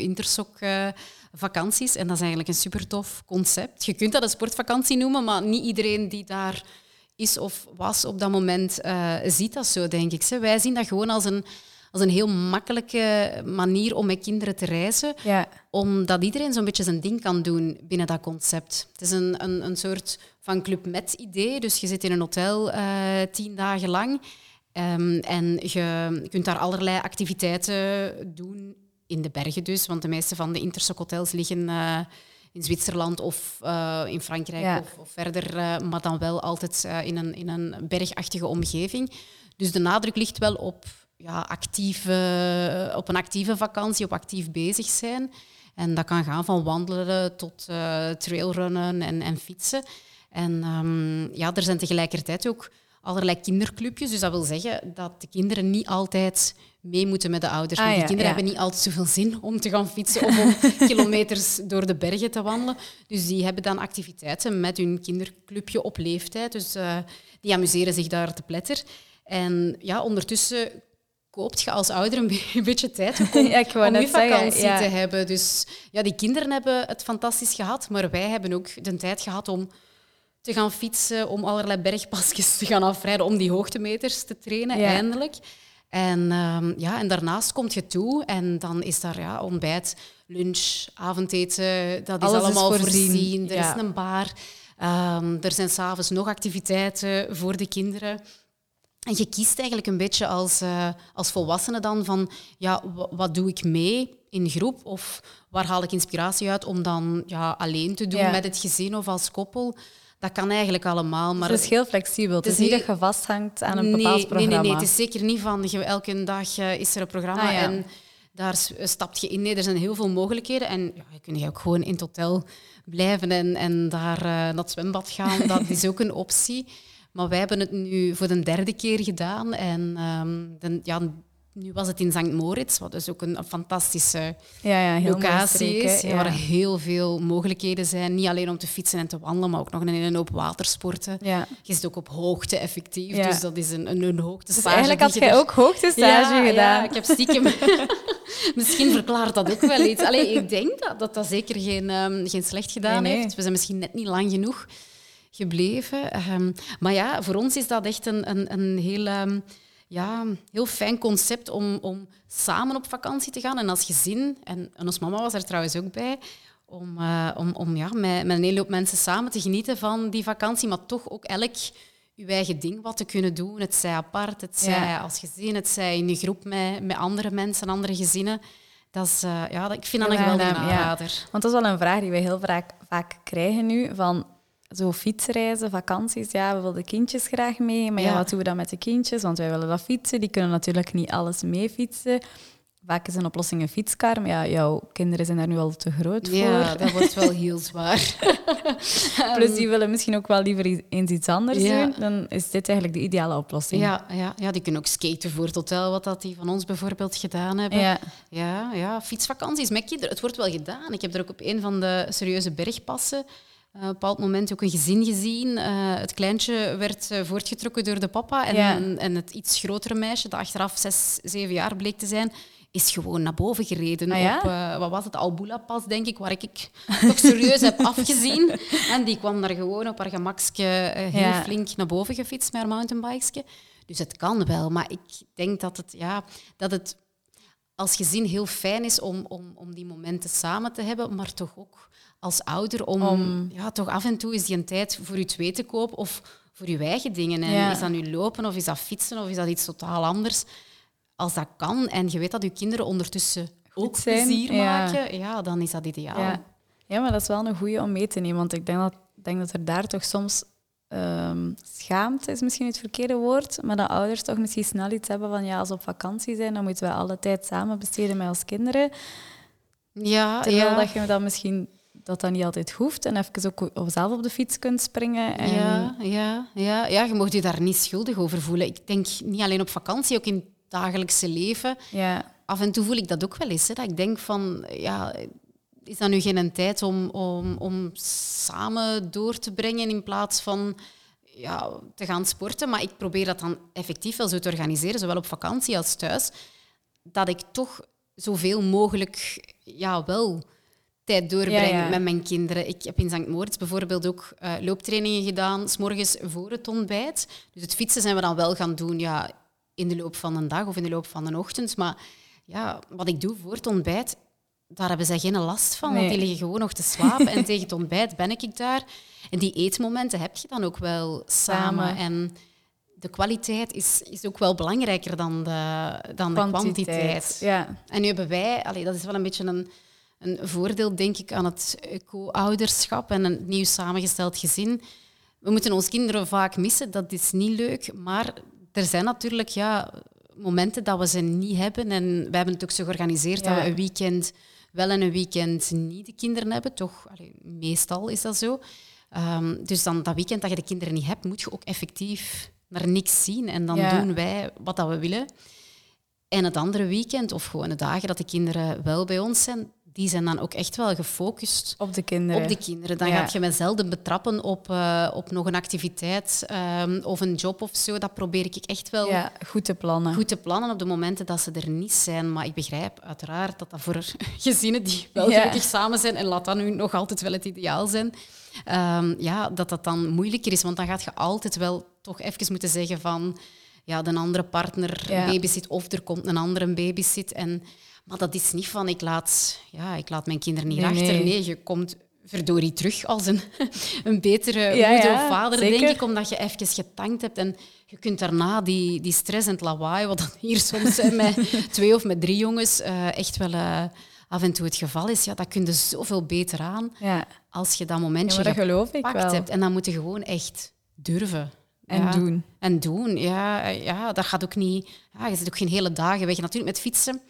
Intersoc-vakanties. en dat is eigenlijk een super tof concept. Je kunt dat een sportvakantie noemen, maar niet iedereen die daar is of was op dat moment eh, ziet dat zo, denk ik. Wij zien dat gewoon als een, als een heel makkelijke manier om met kinderen te reizen Ja. omdat iedereen zo'n beetje zijn ding kan doen binnen dat concept. Het is een, een, een soort van Club Med idee. Dus je zit in een hotel eh, tien dagen lang. Ehm, en je kunt daar allerlei activiteiten doen, in de bergen dus. Want de meeste van de Intersoc hotels liggen eh, in Zwitserland of eh, in Frankrijk Ja. of, of verder. eh, maar dan wel altijd in, een, in een bergachtige omgeving. Dus de nadruk ligt wel op, ja, actieve, op een actieve vakantie, op actief bezig zijn. En dat kan gaan van wandelen tot trailrunnen en, en fietsen. En ehm, ja, er zijn tegelijkertijd ook allerlei kinderclubjes. Dus dat wil zeggen dat de kinderen niet altijd mee moeten met de ouders. Ah, Want die ja, kinderen ja. hebben niet altijd zoveel zin om te gaan fietsen of om [LAUGHS] kilometers door de bergen te wandelen. Dus die hebben dan activiteiten met hun kinderclubje op leeftijd. Dus eh, die amuseren zich daar te pletter. En ja, ondertussen koopt je als ouder een be- [LAUGHS] een beetje tijd om, [LAUGHS] Ja, om je vakantie te hebben. Dus ja, die kinderen hebben het fantastisch gehad, maar wij hebben ook de tijd gehad om te gaan fietsen, om allerlei bergpasjes te gaan afrijden, om die hoogtemeters te trainen, eindelijk. En, ehm, ja, en daarnaast komt je toe en dan is daar ja, ontbijt, lunch, avondeten, dat is Alles is allemaal voorzien, voorzien. Er ja. is een bar, Ehm, er zijn s'avonds nog activiteiten voor de kinderen. En je kiest eigenlijk een beetje als, eh, als volwassene dan van ja, wa- wat doe ik mee in groep of waar haal ik inspiratie uit om dan ja, alleen te doen Ja. met het gezin of als koppel. Dat kan eigenlijk allemaal. Maar het is heel flexibel. Het is, is niet dat je vasthangt aan een nee, bepaald nee, programma. nee, nee, het is zeker niet van je, elke dag eh, is er een programma Ah, ja. en daar s- stapt je in. Nee, er zijn heel veel mogelijkheden. En ja, je kunt ook gewoon in het hotel blijven en, en daar eh, naar het zwembad gaan. [LAUGHS] Dat is ook een optie. Maar wij hebben het nu voor de derde keer gedaan. En de- ja, nu was het in St. Moritz, wat dus ook een, een fantastische ja, ja, locatie streek, is. Waar Ja. heel veel mogelijkheden zijn. Niet alleen om te fietsen en te wandelen, maar ook nog een hele hoop watersporten. Ja. Je zit ook op hoogte effectief, dus dat is een, een, een hoogte. Dus eigenlijk had jij ook hoogtestage ja, gedaan. Ja, ik heb stiekem... [LAUGHS] misschien verklaart dat ook wel iets. Allee, ik denk dat dat, dat zeker geen, ehm, geen slecht gedaan Nee, nee. heeft. We zijn misschien net niet lang genoeg gebleven. Ehm, maar ja, voor ons is dat echt een, een, een heel, ehm, ja, heel fijn concept om, om samen op vakantie te gaan. En als gezin, en, en ons mama was er trouwens ook bij, om, eh, om, om ja, met, met een hele hoop mensen samen te genieten van die vakantie, maar toch ook elk je eigen ding wat te kunnen doen. Het zij apart, het zij Ja. als gezin, het zij in een groep met, met andere mensen, andere gezinnen. Dat is, eh, ja, ik vind dat een geweldige ja. aanrader. Want dat is wel een vraag die wij heel vaak, vaak krijgen nu. Van zo fietsreizen, vakanties. Ja, we willen de kindjes graag mee. Maar ja. Ja. wat doen we dan met de kindjes? Want wij willen dat fietsen. Die kunnen natuurlijk niet alles mee fietsen. vaak is een oplossing een fietskar, maar ja, jouw kinderen zijn daar nu al te groot voor. Ja, dat wordt wel heel [LAUGHS] zwaar. Plus die willen misschien ook wel liever eens iets anders doen. Dan is dit eigenlijk de ideale oplossing. Ja, ja, ja, die kunnen ook skaten voor het hotel, wat dat die van ons bijvoorbeeld gedaan hebben. Ja. Ja, ja, fietsvakanties met kinderen. Het wordt wel gedaan. Ik heb er ook op een van de serieuze bergpassen op een bepaald moment ook een gezin gezien. Uh, het kleintje werd uh, voortgetrokken door de papa. En, Ja. en, en het iets grotere meisje, dat achteraf zes, zeven jaar bleek te zijn, is gewoon naar boven gereden. Ah, ja? Op, eh, wat was het, Albula-pas, denk ik, waar ik toch serieus heb [LAUGHS] afgezien. En die kwam daar gewoon op haar gemakske eh, heel Ja. flink naar boven gefietst met haar mountainbikeske. Dus het kan wel, maar ik denk dat het, ja, dat het als gezin heel fijn is om, om, om die momenten samen te hebben, maar toch ook als ouder om, Om- ja, toch af en toe eens die een tijd voor je twee te kopen of voor je eigen dingen. En Ja. is dat nu lopen of is dat fietsen of is dat iets totaal anders? Als dat kan en je weet dat je kinderen ondertussen ook zijn, plezier ja. maken, ja, dan is dat ideaal. Ja. ja, maar dat is wel een goede om mee te nemen. Want ik denk dat, denk dat er daar toch soms ehm, schaamte is misschien het verkeerde woord, maar dat ouders toch misschien snel iets hebben van ja, als we op vakantie zijn, dan moeten we alle tijd samen besteden met ons kinderen. Ja, Terwijl ja. dat je dat misschien dat dat niet altijd hoeft en even ook zelf op de fiets kunt springen. En, Ja, ja, ja, ja, je mag je daar niet schuldig over voelen. Ik denk niet alleen op vakantie, ook in het dagelijkse leven. ja, Af en toe voel ik dat ook wel eens. Hè, dat ik denk van, ja, is dat nu geen tijd om, om, om samen door te brengen in plaats van ja, te gaan sporten? Maar ik probeer dat dan effectief wel zo te organiseren, zowel op vakantie als thuis, dat ik toch zoveel mogelijk ja, wel tijd doorbreng Ja, ja. met mijn kinderen. Ik heb in St. Moritz bijvoorbeeld ook eh, looptrainingen gedaan, s morgens voor het ontbijt. Dus het fietsen zijn we dan wel gaan doen ja, in de loop van een dag of in de loop van een ochtend. Maar ja, wat ik doe voor het ontbijt, daar hebben zij geen last van, want die liggen gewoon nog te slapen. en tegen het ontbijt ben ik daar. En die eetmomenten heb je dan ook wel samen. Samen. En de kwaliteit is, is ook wel belangrijker dan de, dan de kwantiteit. Ja. En nu hebben wij, allee, dat is wel een beetje een, een voordeel, denk ik, aan het co-ouderschap en een nieuw samengesteld gezin. We moeten ons kinderen vaak missen, dat is niet leuk. Maar er zijn natuurlijk ja, momenten dat we ze niet hebben. En we hebben het ook zo georganiseerd Ja. dat we een weekend wel en een weekend niet de kinderen hebben. Toch, allee, meestal is dat zo. Ehm, dus dan dat weekend dat je de kinderen niet hebt, moet je ook effectief naar niks zien. En dan Ja. doen wij wat dat we willen. En het andere weekend, of gewoon de dagen dat de kinderen wel bij ons zijn, die zijn dan ook echt wel gefocust Op de kinderen. op de kinderen. Dan Ja. gaat je mij zelden betrappen op, eh, op nog een activiteit ehm, of een job of zo. Dat probeer ik echt wel Ja, goed te plannen. goed te plannen op de momenten dat ze er niet zijn. Maar ik begrijp uiteraard dat dat voor [LAUGHS] gezinnen die wel Ja. gelukkig samen zijn, en laat dat nu nog altijd wel het ideaal zijn, ehm, ja, dat dat dan moeilijker is. Want dan gaat je altijd wel toch even moeten zeggen van ja, de andere partner Ja. babysit of er komt een andere babysit. En, maar dat is niet van ik laat, ja, ik laat mijn kinderen niet Nee, achter. nee. Nee, je komt verdorie terug als een, [LAUGHS] een betere Ja, moeder ja, of vader, zeker. denk ik, omdat je even getankt hebt. En je kunt daarna die, die stress en het lawaai, wat dan hier soms hè, met [LAUGHS] twee of met drie jongens eh, echt wel eh, af en toe het geval is, ja, dat kun je zoveel beter aan Ja. als je dat ja, momentje maar dat gepakt hebt. En dan moet je gewoon echt durven. En Ja. doen. En doen, ja, ja. Dat gaat ook niet... Ja, je zit ook geen hele dagen weg. Natuurlijk, met fietsen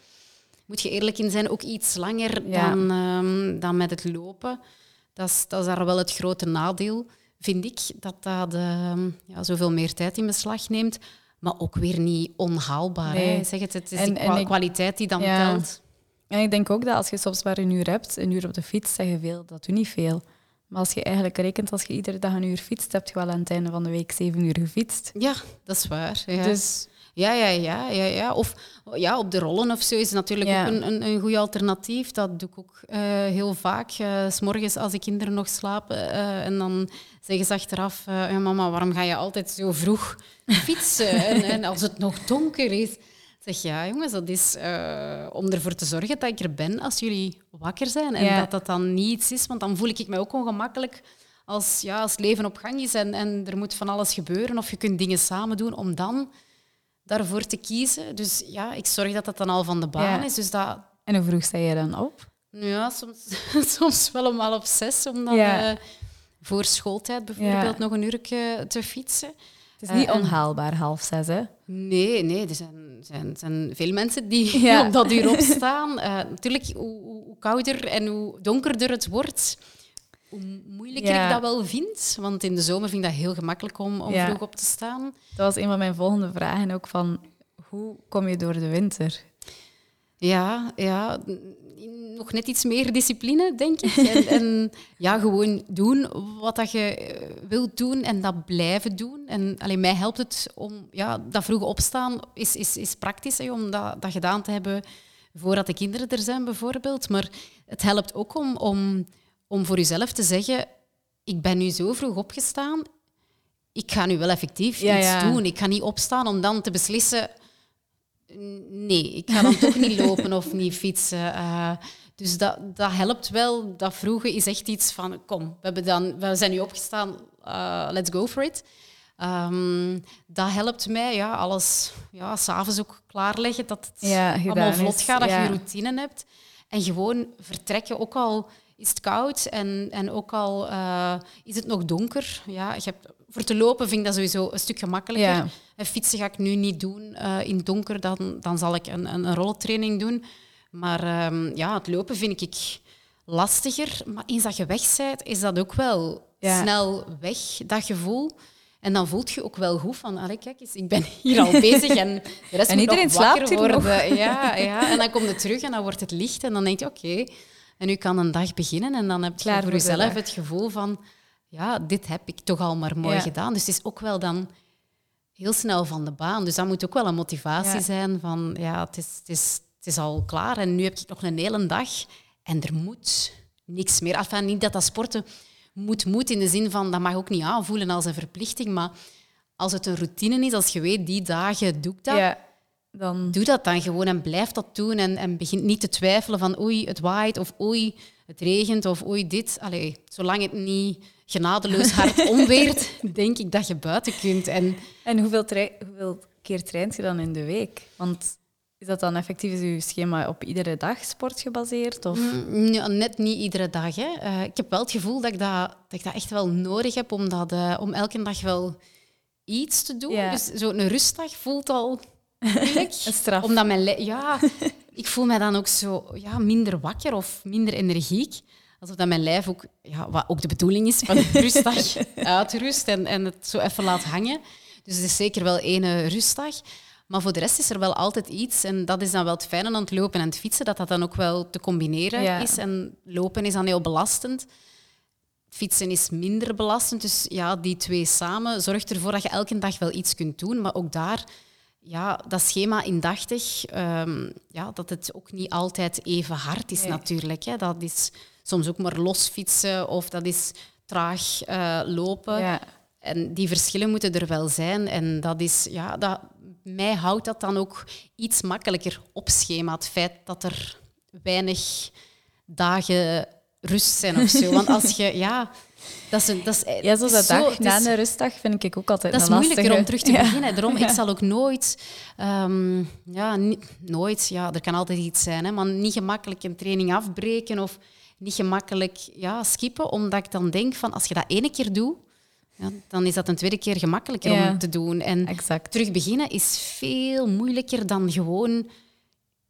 moet je eerlijk in zijn, ook iets langer Ja. dan, ehm, dan met het lopen. Dat is, dat is daar wel het grote nadeel, vind ik, dat dat ehm, ja, zoveel meer tijd in beslag neemt. Maar ook weer niet onhaalbaar. Nee. Hè. Zeg het, het is En- die en kwa- ik- kwaliteit die dan Ja. telt. En ik denk ook dat als je soms maar een uur hebt, een uur op de fiets, zeg je veel, dat doet niet veel. Maar als je eigenlijk rekent, als je iedere dag een uur fietst, heb je wel aan het einde van de week zeven uur gefietst. Ja, dat is waar. Ja. Dus Ja, ja, ja, ja, ja. Of ja, op de rollen of zo is natuurlijk Ja. ook een, een, een goed alternatief. Dat doe ik ook eh, heel vaak. Eh, s morgens als de kinderen nog slapen. eh, en dan zeggen ze achteraf, ja, mama, waarom ga je altijd zo vroeg [LAUGHS] fietsen? en, en als het nog donker is. Zeg ja, jongens, dat is om ervoor te zorgen dat ik er ben als jullie wakker zijn. En Ja. dat dat dan niets is, want dan voel ik me ook ongemakkelijk als, ja, als leven op gang is en, en er moet van alles gebeuren. Of je kunt dingen samen doen om dan daarvoor te kiezen. Dus ja, ik zorg dat dat dan al van de baan Ja. is. Dus dat, En hoe vroeg sta je dan op? ja, soms, [LAUGHS] soms wel om half zes, om dan Ja. eh, voor schooltijd bijvoorbeeld nog een uur te fietsen. Het is niet Eh, onhaalbaar, half zes, hè? Nee, nee, er zijn, zijn, zijn veel mensen die [LAUGHS] Ja. [LAUGHS] op dat uur opstaan. Eh, natuurlijk, hoe- hoe kouder en hoe donkerder het wordt, hoe moeilijker Ja. ik dat wel vind. Want in de zomer vind ik dat heel gemakkelijk om, om Ja. vroeg op te staan. Dat was een van mijn volgende vragen ook van... Hoe kom je door de winter? Ja, ja, nog net iets meer discipline, denk ik. En, [LAUGHS] en ja, gewoon doen wat dat je eh, wilt doen en dat blijven doen. En alleen mij helpt het om ja, dat vroege opstaan is, is, is praktisch hè, om dat, dat gedaan te hebben voordat de kinderen er zijn, bijvoorbeeld. Maar het helpt ook om, om, om voor jezelf te zeggen: Ik ben nu zo vroeg opgestaan, ik ga nu wel effectief Ja, iets ja. doen. Ik ga niet opstaan om dan te beslissen nee, ik ga dan toch niet lopen of niet fietsen. Eh, dus dat, dat helpt wel. Dat vroege is echt iets van, kom, we, hebben dan, we zijn nu opgestaan, eh, let's go for it. Ehm, dat helpt mij, ja, alles ja, s'avonds ook klaarleggen, dat het Ja, allemaal vlot gaat, dat je routine hebt. En gewoon vertrekken, ook al is het koud en, en ook al eh, is het nog donker. Ja, je hebt, voor te lopen vind ik dat sowieso een stuk gemakkelijker. Ja. En fietsen ga ik nu niet doen eh, in het donker, dan, dan zal ik een, een, een rollentraining doen. Maar ehm, ja, het lopen vind ik lastiger. Maar eens dat je weg bent, is dat ook wel Ja. snel weg, dat gevoel. En dan voelt je ook wel goed van, allee, kijk eens, ik ben hier al bezig en de rest En moet iedereen slaapt hier nog. Ja, ja, en dan kom je terug en dan wordt het licht en dan denk je, oké, en nu kan een dag beginnen en dan heb je Klaar voor jezelf het gevoel van, ja, dit heb ik toch al maar mooi Ja. gedaan. Dus het is ook wel dan heel snel van de baan. Dus dat moet ook wel een motivatie Ja. zijn van, ja, het is, het, is, het is al klaar en nu heb ik nog een hele dag en er moet niks meer. Enfin, niet dat dat sporten moet, moet in de zin van, dat mag ook niet aanvoelen als een verplichting, maar als het een routine is, als je weet, die dagen doe ik dat, Ja, dan... doe dat dan gewoon en blijf dat doen en, en begin niet te twijfelen van oei, het waait of oei, het regent of oei, dit. Allee, zolang het niet genadeloos [LAUGHS] hard omweert, denk ik dat je buiten kunt. En En hoeveel, hoeveel keer traint je dan in de week? Want is dat dan effectief is je schema op iedere dag sport gebaseerd? Of? Mm, ja, net niet iedere dag. Hè. Eh, ik heb wel het gevoel dat ik dat, dat, ik dat echt wel nodig heb om, dat, eh, om elke dag wel iets te doen. Ja. Dus zo'n rustdag voelt al. Een straf. Omdat mijn ja, ik voel mij dan ook zo ja, minder wakker of minder energiek. Alsof dat mijn lijf ook, ja, wat ook de bedoeling is van een [LAUGHS] rustdag, uitrust en, en het zo even laat hangen. Dus het is zeker wel één eh, rustdag. Maar voor de rest is er wel altijd iets. En dat is dan wel het fijne aan het lopen en het fietsen, dat dat dan ook wel te combineren Ja. is. En lopen is dan heel belastend. Fietsen is minder belastend. Dus ja, die twee samen zorgt ervoor dat je elke dag wel iets kunt doen. Maar ook daar, ja, dat schema indachtig, ehm, ja, dat het ook niet altijd even hard is Nee. natuurlijk. Hè. Dat is soms ook maar los fietsen of dat is traag eh, lopen. Ja. En die verschillen moeten er wel zijn. En dat is, ja, dat, mij houdt dat dan ook iets makkelijker op schema. Het feit dat er weinig dagen rust zijn of zo. Want als [LAUGHS] je, ja, dat is, een, dat is, ja, zoals dat zo- dag na is- een rustdag vind ik ook altijd dat is moeilijker om terug te [LAUGHS] Ja. beginnen. Daarom, Ja. ik zal ook nooit... ehm, ja, niet, nooit, ja, er kan altijd iets zijn, hè, maar niet gemakkelijk een training afbreken of niet gemakkelijk ja, skippen, omdat ik dan denk van, als je dat ene keer doet, ja, dan is dat een tweede keer gemakkelijker om te doen. En Exact. terug beginnen is veel moeilijker dan gewoon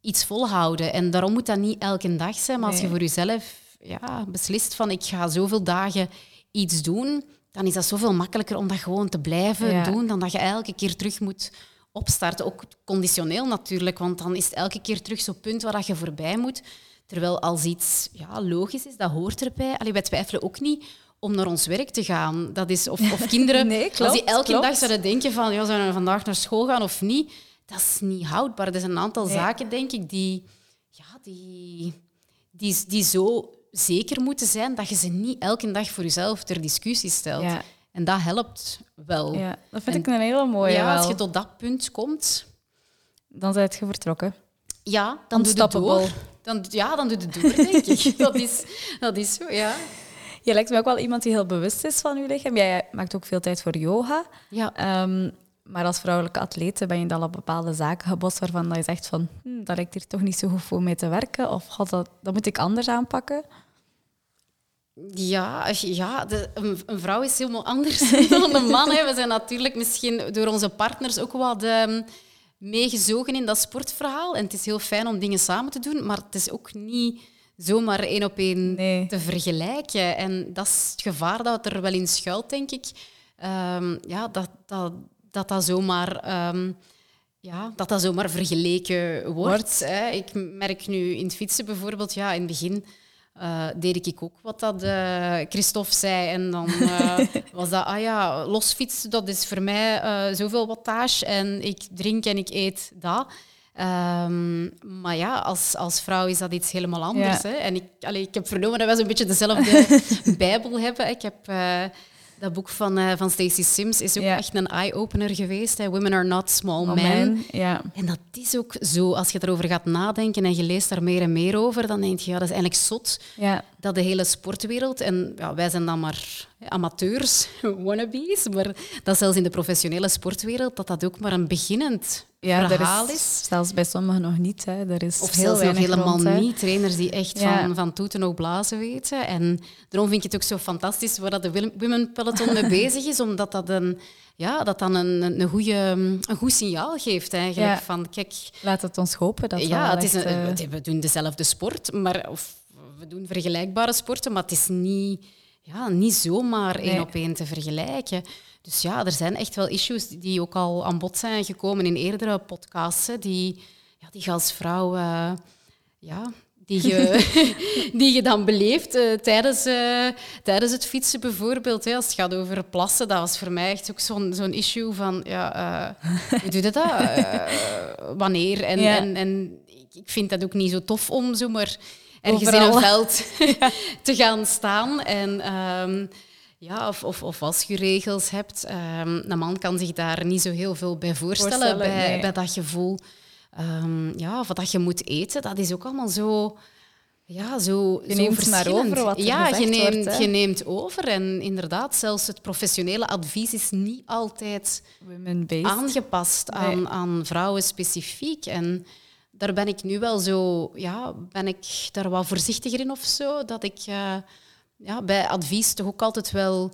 iets volhouden. En daarom moet dat niet elke dag zijn, maar als je voor jezelf ja, beslist van ik ga zoveel dagen iets doen, dan is dat zoveel makkelijker om dat gewoon te blijven Ja. doen, dan dat je elke keer terug moet opstarten. Ook conditioneel natuurlijk, want dan is het elke keer terug zo'n punt waar dat je voorbij moet. Terwijl als iets ja, logisch is, dat hoort erbij. Allee, wij twijfelen ook niet om naar ons werk te gaan. Dat is, of, of [LAUGHS] kinderen, Nee, als die elke klopt. dag zouden denken van ja, zouden we vandaag naar school gaan of niet, dat is niet houdbaar. Er zijn een aantal Nee. zaken, denk ik, die, ja, die, die, die zo zeker moeten zijn dat je ze niet elke dag voor jezelf ter discussie stelt. Ja. En dat helpt wel. Ja, dat vind En- ik een hele mooie Ja, wel. als je tot dat punt komt, Dan zijn je vertrokken. ja, dan doe je door. Dan, ja, dan doe je het door, denk ik. [LAUGHS] Dat is, dat is zo, ja. Je lijkt me ook wel iemand die heel bewust is van je lichaam. Jij maakt ook veel tijd voor yoga. ja. Ehm, maar als vrouwelijke atlete ben je dan op bepaalde zaken gebost waarvan dat je zegt van hm, dat lijkt hier toch niet zo goed voor mee te werken of god, dat, dat moet ik anders aanpakken. Ja, ja de, een, een, vrouw is helemaal anders [LAUGHS] dan een man. Hè. We zijn natuurlijk misschien door onze partners ook wat um, meegezogen in dat sportverhaal. En het is heel fijn om dingen samen te doen, maar het is ook niet zomaar één op één te vergelijken. En dat is het gevaar dat er wel in schuilt, denk ik. Um, ja, dat, dat, dat dat zomaar... Um, ja, dat dat zomaar vergeleken wordt. Hè. Ik merk nu in het fietsen bijvoorbeeld, ja, in het begin uh, deed ik ook wat dat uh, Christophe zei. En dan uh, [LAUGHS] was dat, ah ja, losfietsen, dat is voor mij zoveel wattage. En ik drink en ik eet dat. Um, maar ja, als, als vrouw is dat iets helemaal anders. Hè? En ik, allee, ik heb vernomen dat wij zo'n beetje dezelfde [LAUGHS] bijbel hebben. Ik heb dat boek van, uh, van Stacey Sims is ook echt een eye-opener geweest. Hè. Women are not small men. Ja. En dat is ook zo. Als je erover gaat nadenken en je leest daar meer en meer over, dan denk je, ja, dat is eigenlijk zot. Ja. Dat de hele sportwereld, en ja, wij zijn dan maar amateurs, [LAUGHS] wannabes, maar dat zelfs in de professionele sportwereld, dat dat ook maar een beginnend ja, verhaal is, is, Zelfs bij sommigen nog niet. Hè. Er is of heel zelfs helemaal niet. Trainers die echt van, van toeten ook blazen weten. En daarom vind ik het ook zo fantastisch waar dat de Women Peloton mee [LAUGHS] bezig is, omdat dat een ja, dat dan een, een, goede, een goed signaal geeft eigenlijk. Van, kijk, Laat het ons hopen. Dat ja, het is een, uh... we doen dezelfde sport, maar, of we doen vergelijkbare sporten, maar het is niet ja, niet zomaar één op één te vergelijken. Dus ja, er zijn echt wel issues die ook al aan bod zijn gekomen in eerdere podcasts, die, ja, die je als vrouw... Uh, ja, die je, [LAUGHS] [LAUGHS] die je dan beleeft uh, tijdens, uh, tijdens het fietsen bijvoorbeeld. Hè. Als het gaat over plassen, dat was voor mij echt ook zo'n zo'n issue van... Ja, hoe doe je dat? [LAUGHS] wanneer? En, en, en ik vind dat ook niet zo tof om zomaar ergens Overal. in een veld [LAUGHS] [LAUGHS] te gaan staan. En um, ja, of, of, of als je regels hebt, um, een man kan zich daar niet zo heel veel bij voorstellen, bij, bij dat gevoel. Um, ja, of dat je moet eten, dat is ook allemaal zo... Ja, zo, je neemt maar over wat er ja, je neemt, wordt, je neemt over. En inderdaad, zelfs het professionele advies is niet altijd aangepast aan, aan vrouwen specifiek. En daar ben ik nu wel zo, ja, ben ik daar wat voorzichtiger in of zo. Dat ik uh, ja, bij advies toch ook altijd wel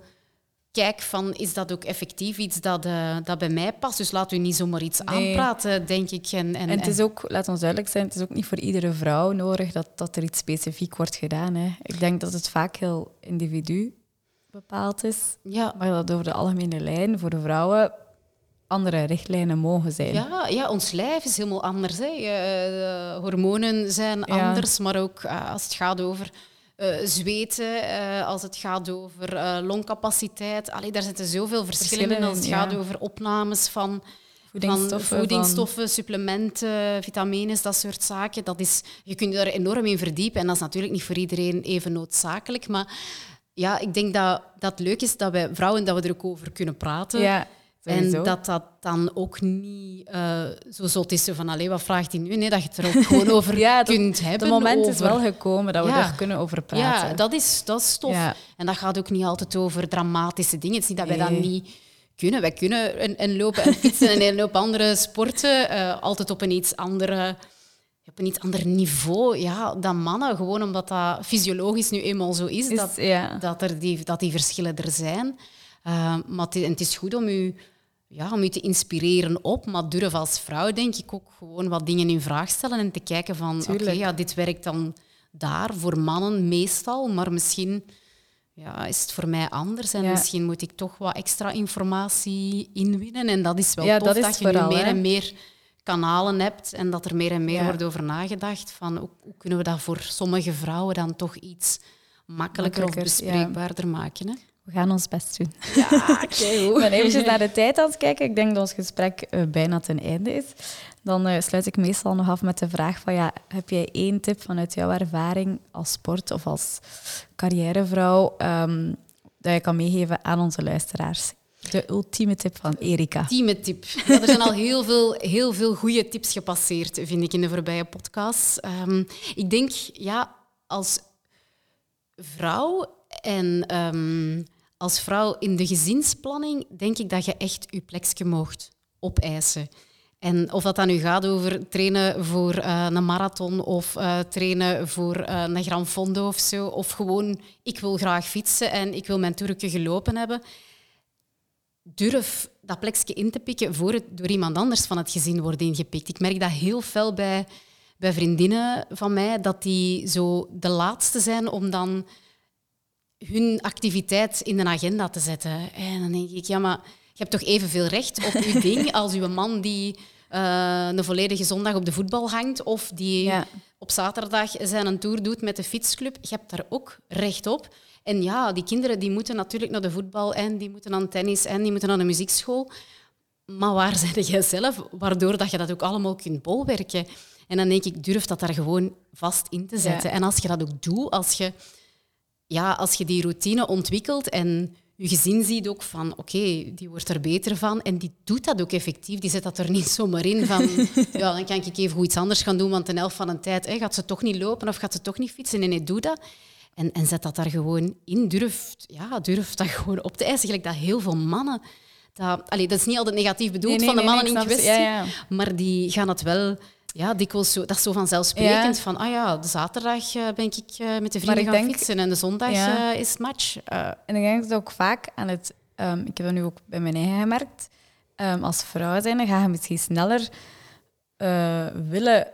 kijk van, is dat ook effectief iets dat, uh, dat bij mij past? Dus laat u niet zomaar iets aanpraten, denk ik. En, en, en het is ook, laat ons duidelijk zijn, het is ook niet voor iedere vrouw nodig dat, dat er iets specifiek wordt gedaan. Hè. Ik denk dat het vaak heel individu bepaald is, ja. maar dat over de algemene lijn voor de vrouwen andere richtlijnen mogen zijn. Ja, ja ons lijf is helemaal anders. Hè. Uh, hormonen zijn anders, maar ook uh, als het gaat over uh, zweten, als het gaat over longcapaciteit. Allee, daar zitten zoveel verschillen, verschillen in als het gaat over opnames van voedingsstoffen, van voedingsstoffen supplementen, vitamines, dat soort zaken. Dat is, je kunt je daar enorm in verdiepen en dat is natuurlijk niet voor iedereen even noodzakelijk. Maar ja, ik denk dat, dat leuk is dat wij vrouwen dat we er ook over kunnen praten. Ja. En dat dat dan ook niet uh, zo zot is van, allee, wat vraagt hij nu? Nee, dat je het er ook gewoon [LAUGHS] over ja, kunt hebben. Het moment is wel gekomen dat we er kunnen over praten. Ja, dat is, dat is tof. En dat gaat ook niet altijd over dramatische dingen. Het is niet dat wij dat niet kunnen. Wij kunnen en, en lopen en fietsen en een loop andere sporten, uh, altijd op een iets andere op een iets ander niveau ja, dan mannen. Gewoon omdat dat fysiologisch nu eenmaal zo is, is dat, dat, er die, dat die verschillen er zijn. Uh, maar het, het, is goed om u, ja, om u te inspireren op, maar durf als vrouw denk ik ook gewoon wat dingen in vraag stellen en te kijken van oké, ja, dit werkt dan daar voor mannen meestal, maar misschien ja, is het voor mij anders en misschien moet ik toch wat extra informatie inwinnen. En dat is wel ja, tof dat, dat je nu meer en meer kanalen hebt en dat er meer en meer wordt over nagedacht van hoe, hoe, kunnen we dat voor sommige vrouwen dan toch iets makkelijker, of bespreekbaarder maken. Hè? We gaan ons best doen. Ja, [LAUGHS] Ik ben eventjes naar de tijd aan het kijken. Ik denk dat ons gesprek uh, bijna ten einde is. Dan uh, sluit ik meestal nog af met de vraag van... Ja, heb jij één tip vanuit jouw ervaring als sport of als carrièrevrouw... Um, dat je kan meegeven aan onze luisteraars? De ultieme tip van Erika. Ultieme tip. Ja, er zijn al heel veel, heel veel goede tips gepasseerd, vind ik, in de voorbije podcast. Um, ik denk, ja, als vrouw en... Um, als vrouw in de gezinsplanning denk ik dat je echt je plekje mocht opeisen. En of dat dan nu gaat over trainen voor uh, een marathon of uh, trainen voor uh, een Gran Fondo of zo. Of gewoon, ik wil graag fietsen en ik wil mijn toerke gelopen hebben. Durf dat plekje in te pikken voor het door iemand anders van het gezin wordt ingepikt. Ik merk dat heel fel bij, bij vriendinnen van mij, dat die zo de laatste zijn om dan hun activiteit in de agenda te zetten. En dan denk ik, ja, maar je hebt toch evenveel recht op je [LAUGHS] ding als uw man die uh, een volledige zondag op de voetbal hangt of die op zaterdag zijn een tour doet met de fietsclub. Je hebt daar ook recht op. En ja, die kinderen die moeten natuurlijk naar de voetbal en die moeten aan tennis en die moeten naar de muziekschool. Maar waar [LAUGHS] zijn jij zelf, waardoor dat je dat ook allemaal kunt bolwerken? En dan denk ik, durf dat daar gewoon vast in te zetten. En als je dat ook doet, als je, ja, als je die routine ontwikkelt en je gezin ziet ook van, oké, die wordt er beter van en die doet dat ook effectief. Die zet dat er niet [LAUGHS] zomaar in van, ja, dan kan ik even goed iets anders gaan doen, want de helft van de tijd hè, gaat ze toch niet lopen of gaat ze toch niet fietsen. Nee, nee, doe dat. En, en zet dat daar gewoon in. Durf, ja, durf dat gewoon op te eisen. Gelijk dat heel veel mannen... Dat, allee, dat is niet altijd negatief bedoeld van de mannen in kwestie, ja, ja. maar die gaan het wel ja, dikwijls zo, dat is zo vanzelfsprekend. Ja. Van, ah ja, de zaterdag uh, ben ik uh, met de vrienden gaan denk, fietsen en de zondag ja. uh, is het match. En ik denk dat ook vaak aan het... Um, ik heb dat nu ook bij mijn eigen gemerkt. Um, als vrouw zijn, dan ga je misschien sneller willen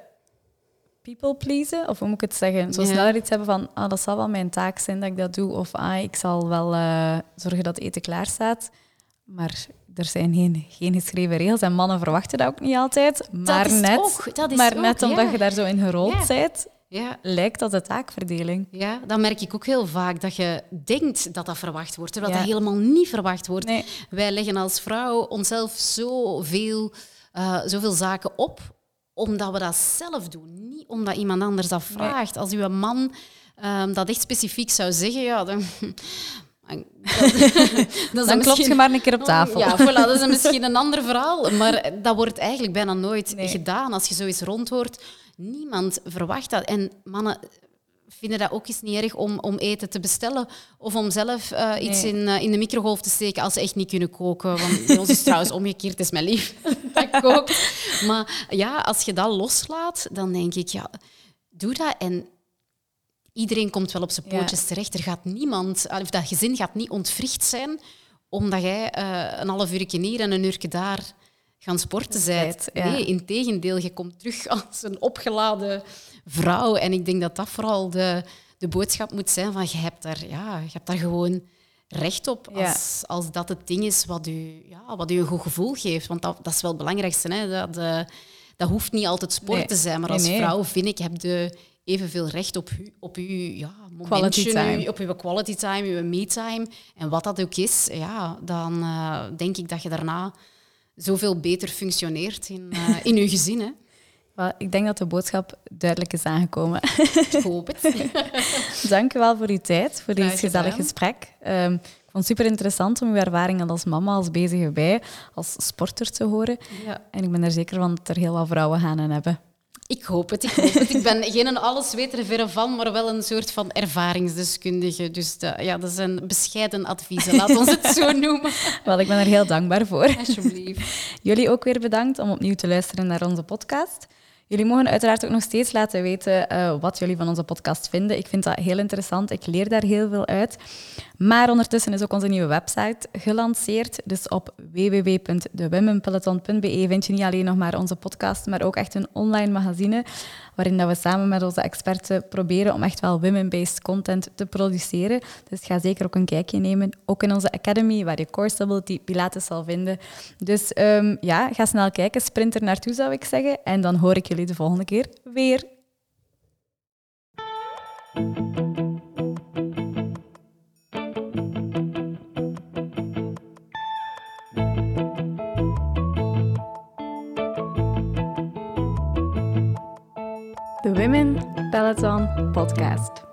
people pleasen. Of hoe moet ik het zeggen? Zo sneller iets hebben van, ah, dat zal wel mijn taak zijn dat ik dat doe. Of ah, ik zal wel zorgen dat eten klaar staat. Maar er zijn geen, geen geschreven regels en mannen verwachten dat ook niet altijd. Maar net, ook, maar net omdat je daar zo in gerold ja. bent, ja. lijkt dat de taakverdeling. Ja, dat merk ik ook heel vaak, dat je denkt dat dat verwacht wordt, terwijl dat helemaal niet verwacht wordt. Wij leggen als vrouw onszelf zoveel, uh, zoveel zaken op, omdat we dat zelf doen, niet omdat iemand anders dat vraagt. Als uw man um, dat echt specifiek zou zeggen, ja, dan [LAUGHS] dan, klopt je maar een keer op tafel. Ja, voilà, dat is [LAUGHS] misschien een ander verhaal. Maar dat wordt eigenlijk bijna nooit gedaan. Als je zoiets rondhoort, niemand verwacht dat. En mannen vinden dat ook eens niet erg om, om eten te bestellen of om zelf uh, iets in, uh, in de microgolf te steken als ze echt niet kunnen koken. Want bij ons is trouwens omgekeerd, is mijn lief [LAUGHS] dat kookt. Maar ja, als je dat loslaat, dan denk ik, ja, doe dat en iedereen komt wel op zijn pootjes terecht. Er gaat niemand, of dat gezin gaat niet ontwricht zijn omdat jij uh, een half uurtje hier en een uurtje daar gaan sporten bent. Ja. Nee, in tegendeel, je komt terug [LAUGHS] als een opgeladen vrouw. En ik denk dat dat vooral de, de boodschap moet zijn van je hebt daar, ja, je hebt daar gewoon recht op als, als dat het ding is wat u, ja, wat u een goed gevoel geeft. Want dat, dat is wel het belangrijkste. Hè? Dat, uh, dat hoeft niet altijd sport te zijn, maar als vrouw vind ik, heb de evenveel recht op, u, op uw ja, momentje, op uw quality time, uw me-time. En wat dat ook is, ja, dan uh, denk ik dat je daarna zoveel beter functioneert in, uh, [LAUGHS] in uw gezin. Hè. Well, ik denk dat de boodschap duidelijk is aangekomen. Ik hoop het. [LAUGHS] Dank u wel voor uw tijd, voor dit gezellig gesprek. Um, ik vond het super interessant om uw ervaringen als mama, als bezige bij, als sporter te horen. Ja. En ik ben er zeker van dat er heel wat vrouwen gaan en hebben. Ik hoop het, ik hoop het. Ik ben geen allesweter verre van, maar wel een soort van ervaringsdeskundige. Dus ja, dat zijn bescheiden adviezen, laat ons het zo [LAUGHS] noemen. Wel, ik ben er heel dankbaar voor. Alsjeblieft. Jullie ook weer bedankt om opnieuw te luisteren naar onze podcast. Jullie mogen uiteraard ook nog steeds laten weten uh, wat jullie van onze podcast vinden. Ik vind dat heel interessant. Ik leer daar heel veel uit. Maar ondertussen is ook onze nieuwe website gelanceerd. Dus op www.thewomenpeloton.be vind je niet alleen nog maar onze podcast, maar ook echt een online magazine waarin dat we samen met onze experten proberen om echt wel women-based content te produceren. Dus ga zeker ook een kijkje nemen. Ook in onze academy, waar je core stability pilates zal vinden. Dus um, ja, ga snel kijken, sprint er naartoe zou ik zeggen. En dan hoor ik jullie de volgende keer weer. Women Peloton podcast.